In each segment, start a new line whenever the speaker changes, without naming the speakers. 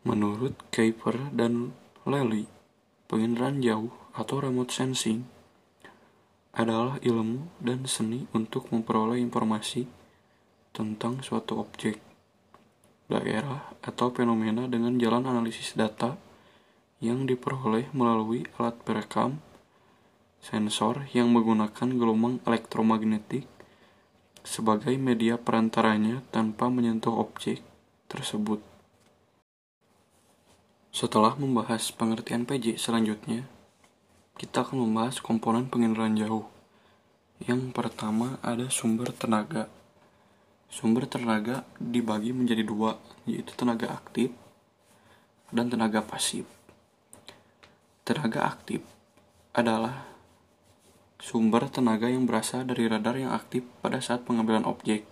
Menurut Kuiper dan Lely, penginderaan jauh atau remote sensing adalah ilmu dan seni untuk memperoleh informasi tentang suatu objek, daerah, atau fenomena dengan jalan analisis data yang diperoleh melalui alat perekam sensor yang menggunakan gelombang elektromagnetik sebagai media perantaranya tanpa menyentuh objek tersebut. Setelah membahas pengertian PJ selanjutnya, kita akan membahas komponen penginderaan jauh. Yang pertama ada sumber tenaga. Sumber tenaga dibagi menjadi dua, yaitu tenaga aktif dan tenaga pasif. Tenaga aktif adalah sumber tenaga yang berasal dari radar yang aktif pada saat pengambilan objek.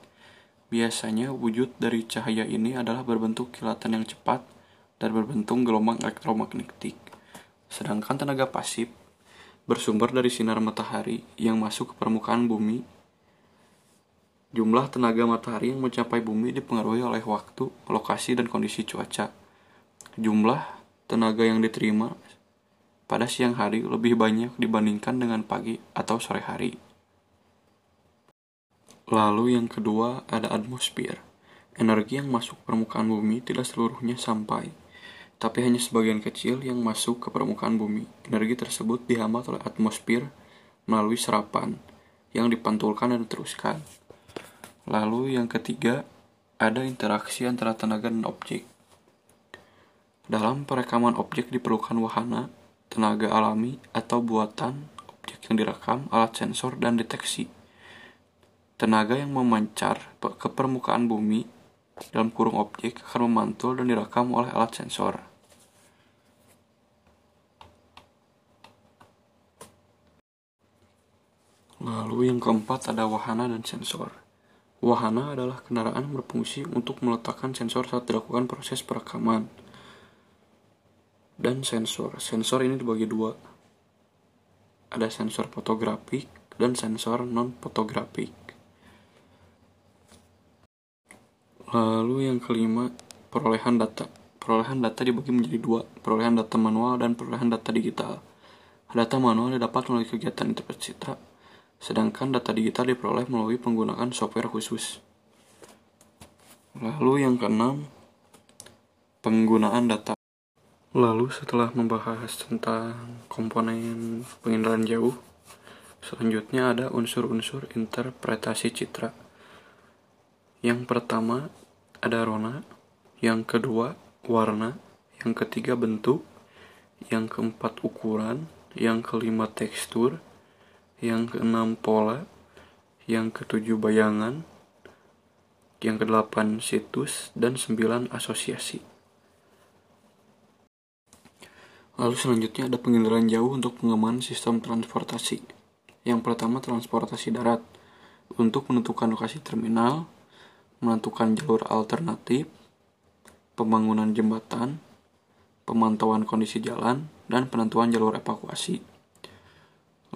Biasanya wujud dari cahaya ini adalah berbentuk kilatan yang cepat dan berbentuk gelombang elektromagnetik. Sedangkan tenaga pasif bersumber dari sinar matahari yang masuk ke permukaan bumi. Jumlah tenaga matahari yang mencapai bumi dipengaruhi oleh waktu, lokasi, dan kondisi cuaca. Jumlah tenaga yang diterima pada siang hari lebih banyak dibandingkan dengan pagi atau sore hari. Lalu yang kedua ada atmosfer. Energi yang masuk permukaan bumi tidak seluruhnya sampai tapi hanya sebagian kecil yang masuk ke permukaan bumi. Energi tersebut dihambat oleh atmosfer melalui serapan yang dipantulkan dan diteruskan. Lalu yang ketiga, ada interaksi antara tenaga dan objek. Dalam perekaman objek diperlukan wahana, tenaga alami atau buatan, objek yang direkam, alat sensor, dan deteksi. Tenaga yang memancar ke permukaan bumi dalam kurung objek akan memantul dan direkam oleh alat sensor. Lalu yang keempat ada wahana dan sensor. Wahana adalah kendaraan berfungsi untuk meletakkan sensor saat dilakukan proses perekaman. Dan sensor. Sensor ini dibagi dua. Ada sensor fotografik dan sensor non-fotografik. Lalu yang kelima, perolehan data. Perolehan data dibagi menjadi dua, perolehan data manual dan perolehan data digital. Data manual didapat melalui kegiatan interpret citra, sedangkan data digital diperoleh melalui penggunaan software khusus. Lalu yang keenam, penggunaan data. Lalu setelah membahas tentang komponen penginderaan jauh, selanjutnya ada unsur-unsur interpretasi citra. Yang pertama ada rona, yang kedua warna, yang ketiga bentuk, yang keempat ukuran, yang kelima tekstur, yang keenam pola, yang ketujuh bayangan, yang kedelapan situs, dan sembilan asosiasi. Lalu selanjutnya ada penginderaan jauh untuk pengembangan sistem transportasi. Yang pertama transportasi darat untuk menentukan lokasi terminal, menentukan jalur alternatif, pembangunan jembatan, pemantauan kondisi jalan, dan penentuan jalur evakuasi.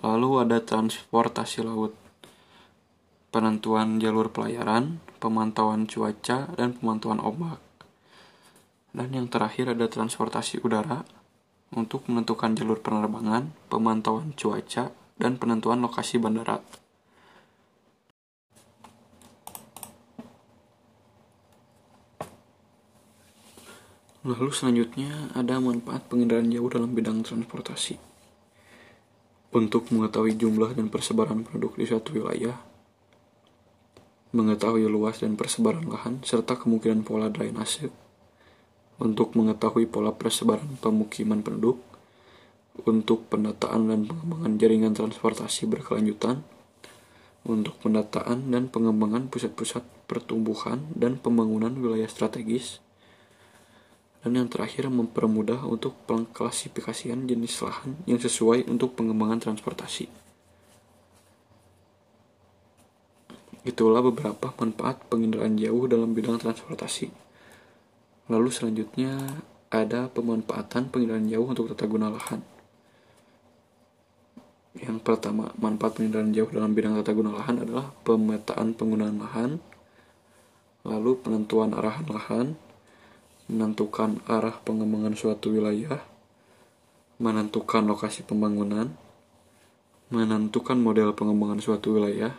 Lalu ada transportasi laut, penentuan jalur pelayaran, pemantauan cuaca, dan pemantauan ombak. Dan yang terakhir ada transportasi udara untuk menentukan jalur penerbangan, pemantauan cuaca, dan penentuan lokasi bandara. Lalu selanjutnya ada manfaat pengendaraan jauh dalam bidang transportasi. Untuk mengetahui jumlah dan persebaran penduduk di suatu wilayah, mengetahui luas dan persebaran lahan, serta kemungkinan pola drainase, untuk mengetahui pola persebaran pemukiman penduduk, untuk pendataan dan pengembangan jaringan transportasi berkelanjutan, untuk pendataan dan pengembangan pusat-pusat pertumbuhan dan pembangunan wilayah strategis, dan yang terakhir mempermudah untuk pengklasifikasian jenis lahan yang sesuai untuk pengembangan transportasi. Itulah beberapa manfaat penginderaan jauh dalam bidang transportasi. Lalu selanjutnya ada pemanfaatan penginderaan jauh untuk tata guna lahan. Yang pertama, manfaat penginderaan jauh dalam bidang tata guna lahan adalah pemetaan penggunaan lahan, lalu penentuan arahan lahan, menentukan arah pengembangan suatu wilayah, menentukan lokasi pembangunan, menentukan model pengembangan suatu wilayah,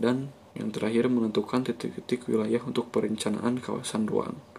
dan yang terakhir menentukan titik-titik wilayah untuk perencanaan kawasan ruang.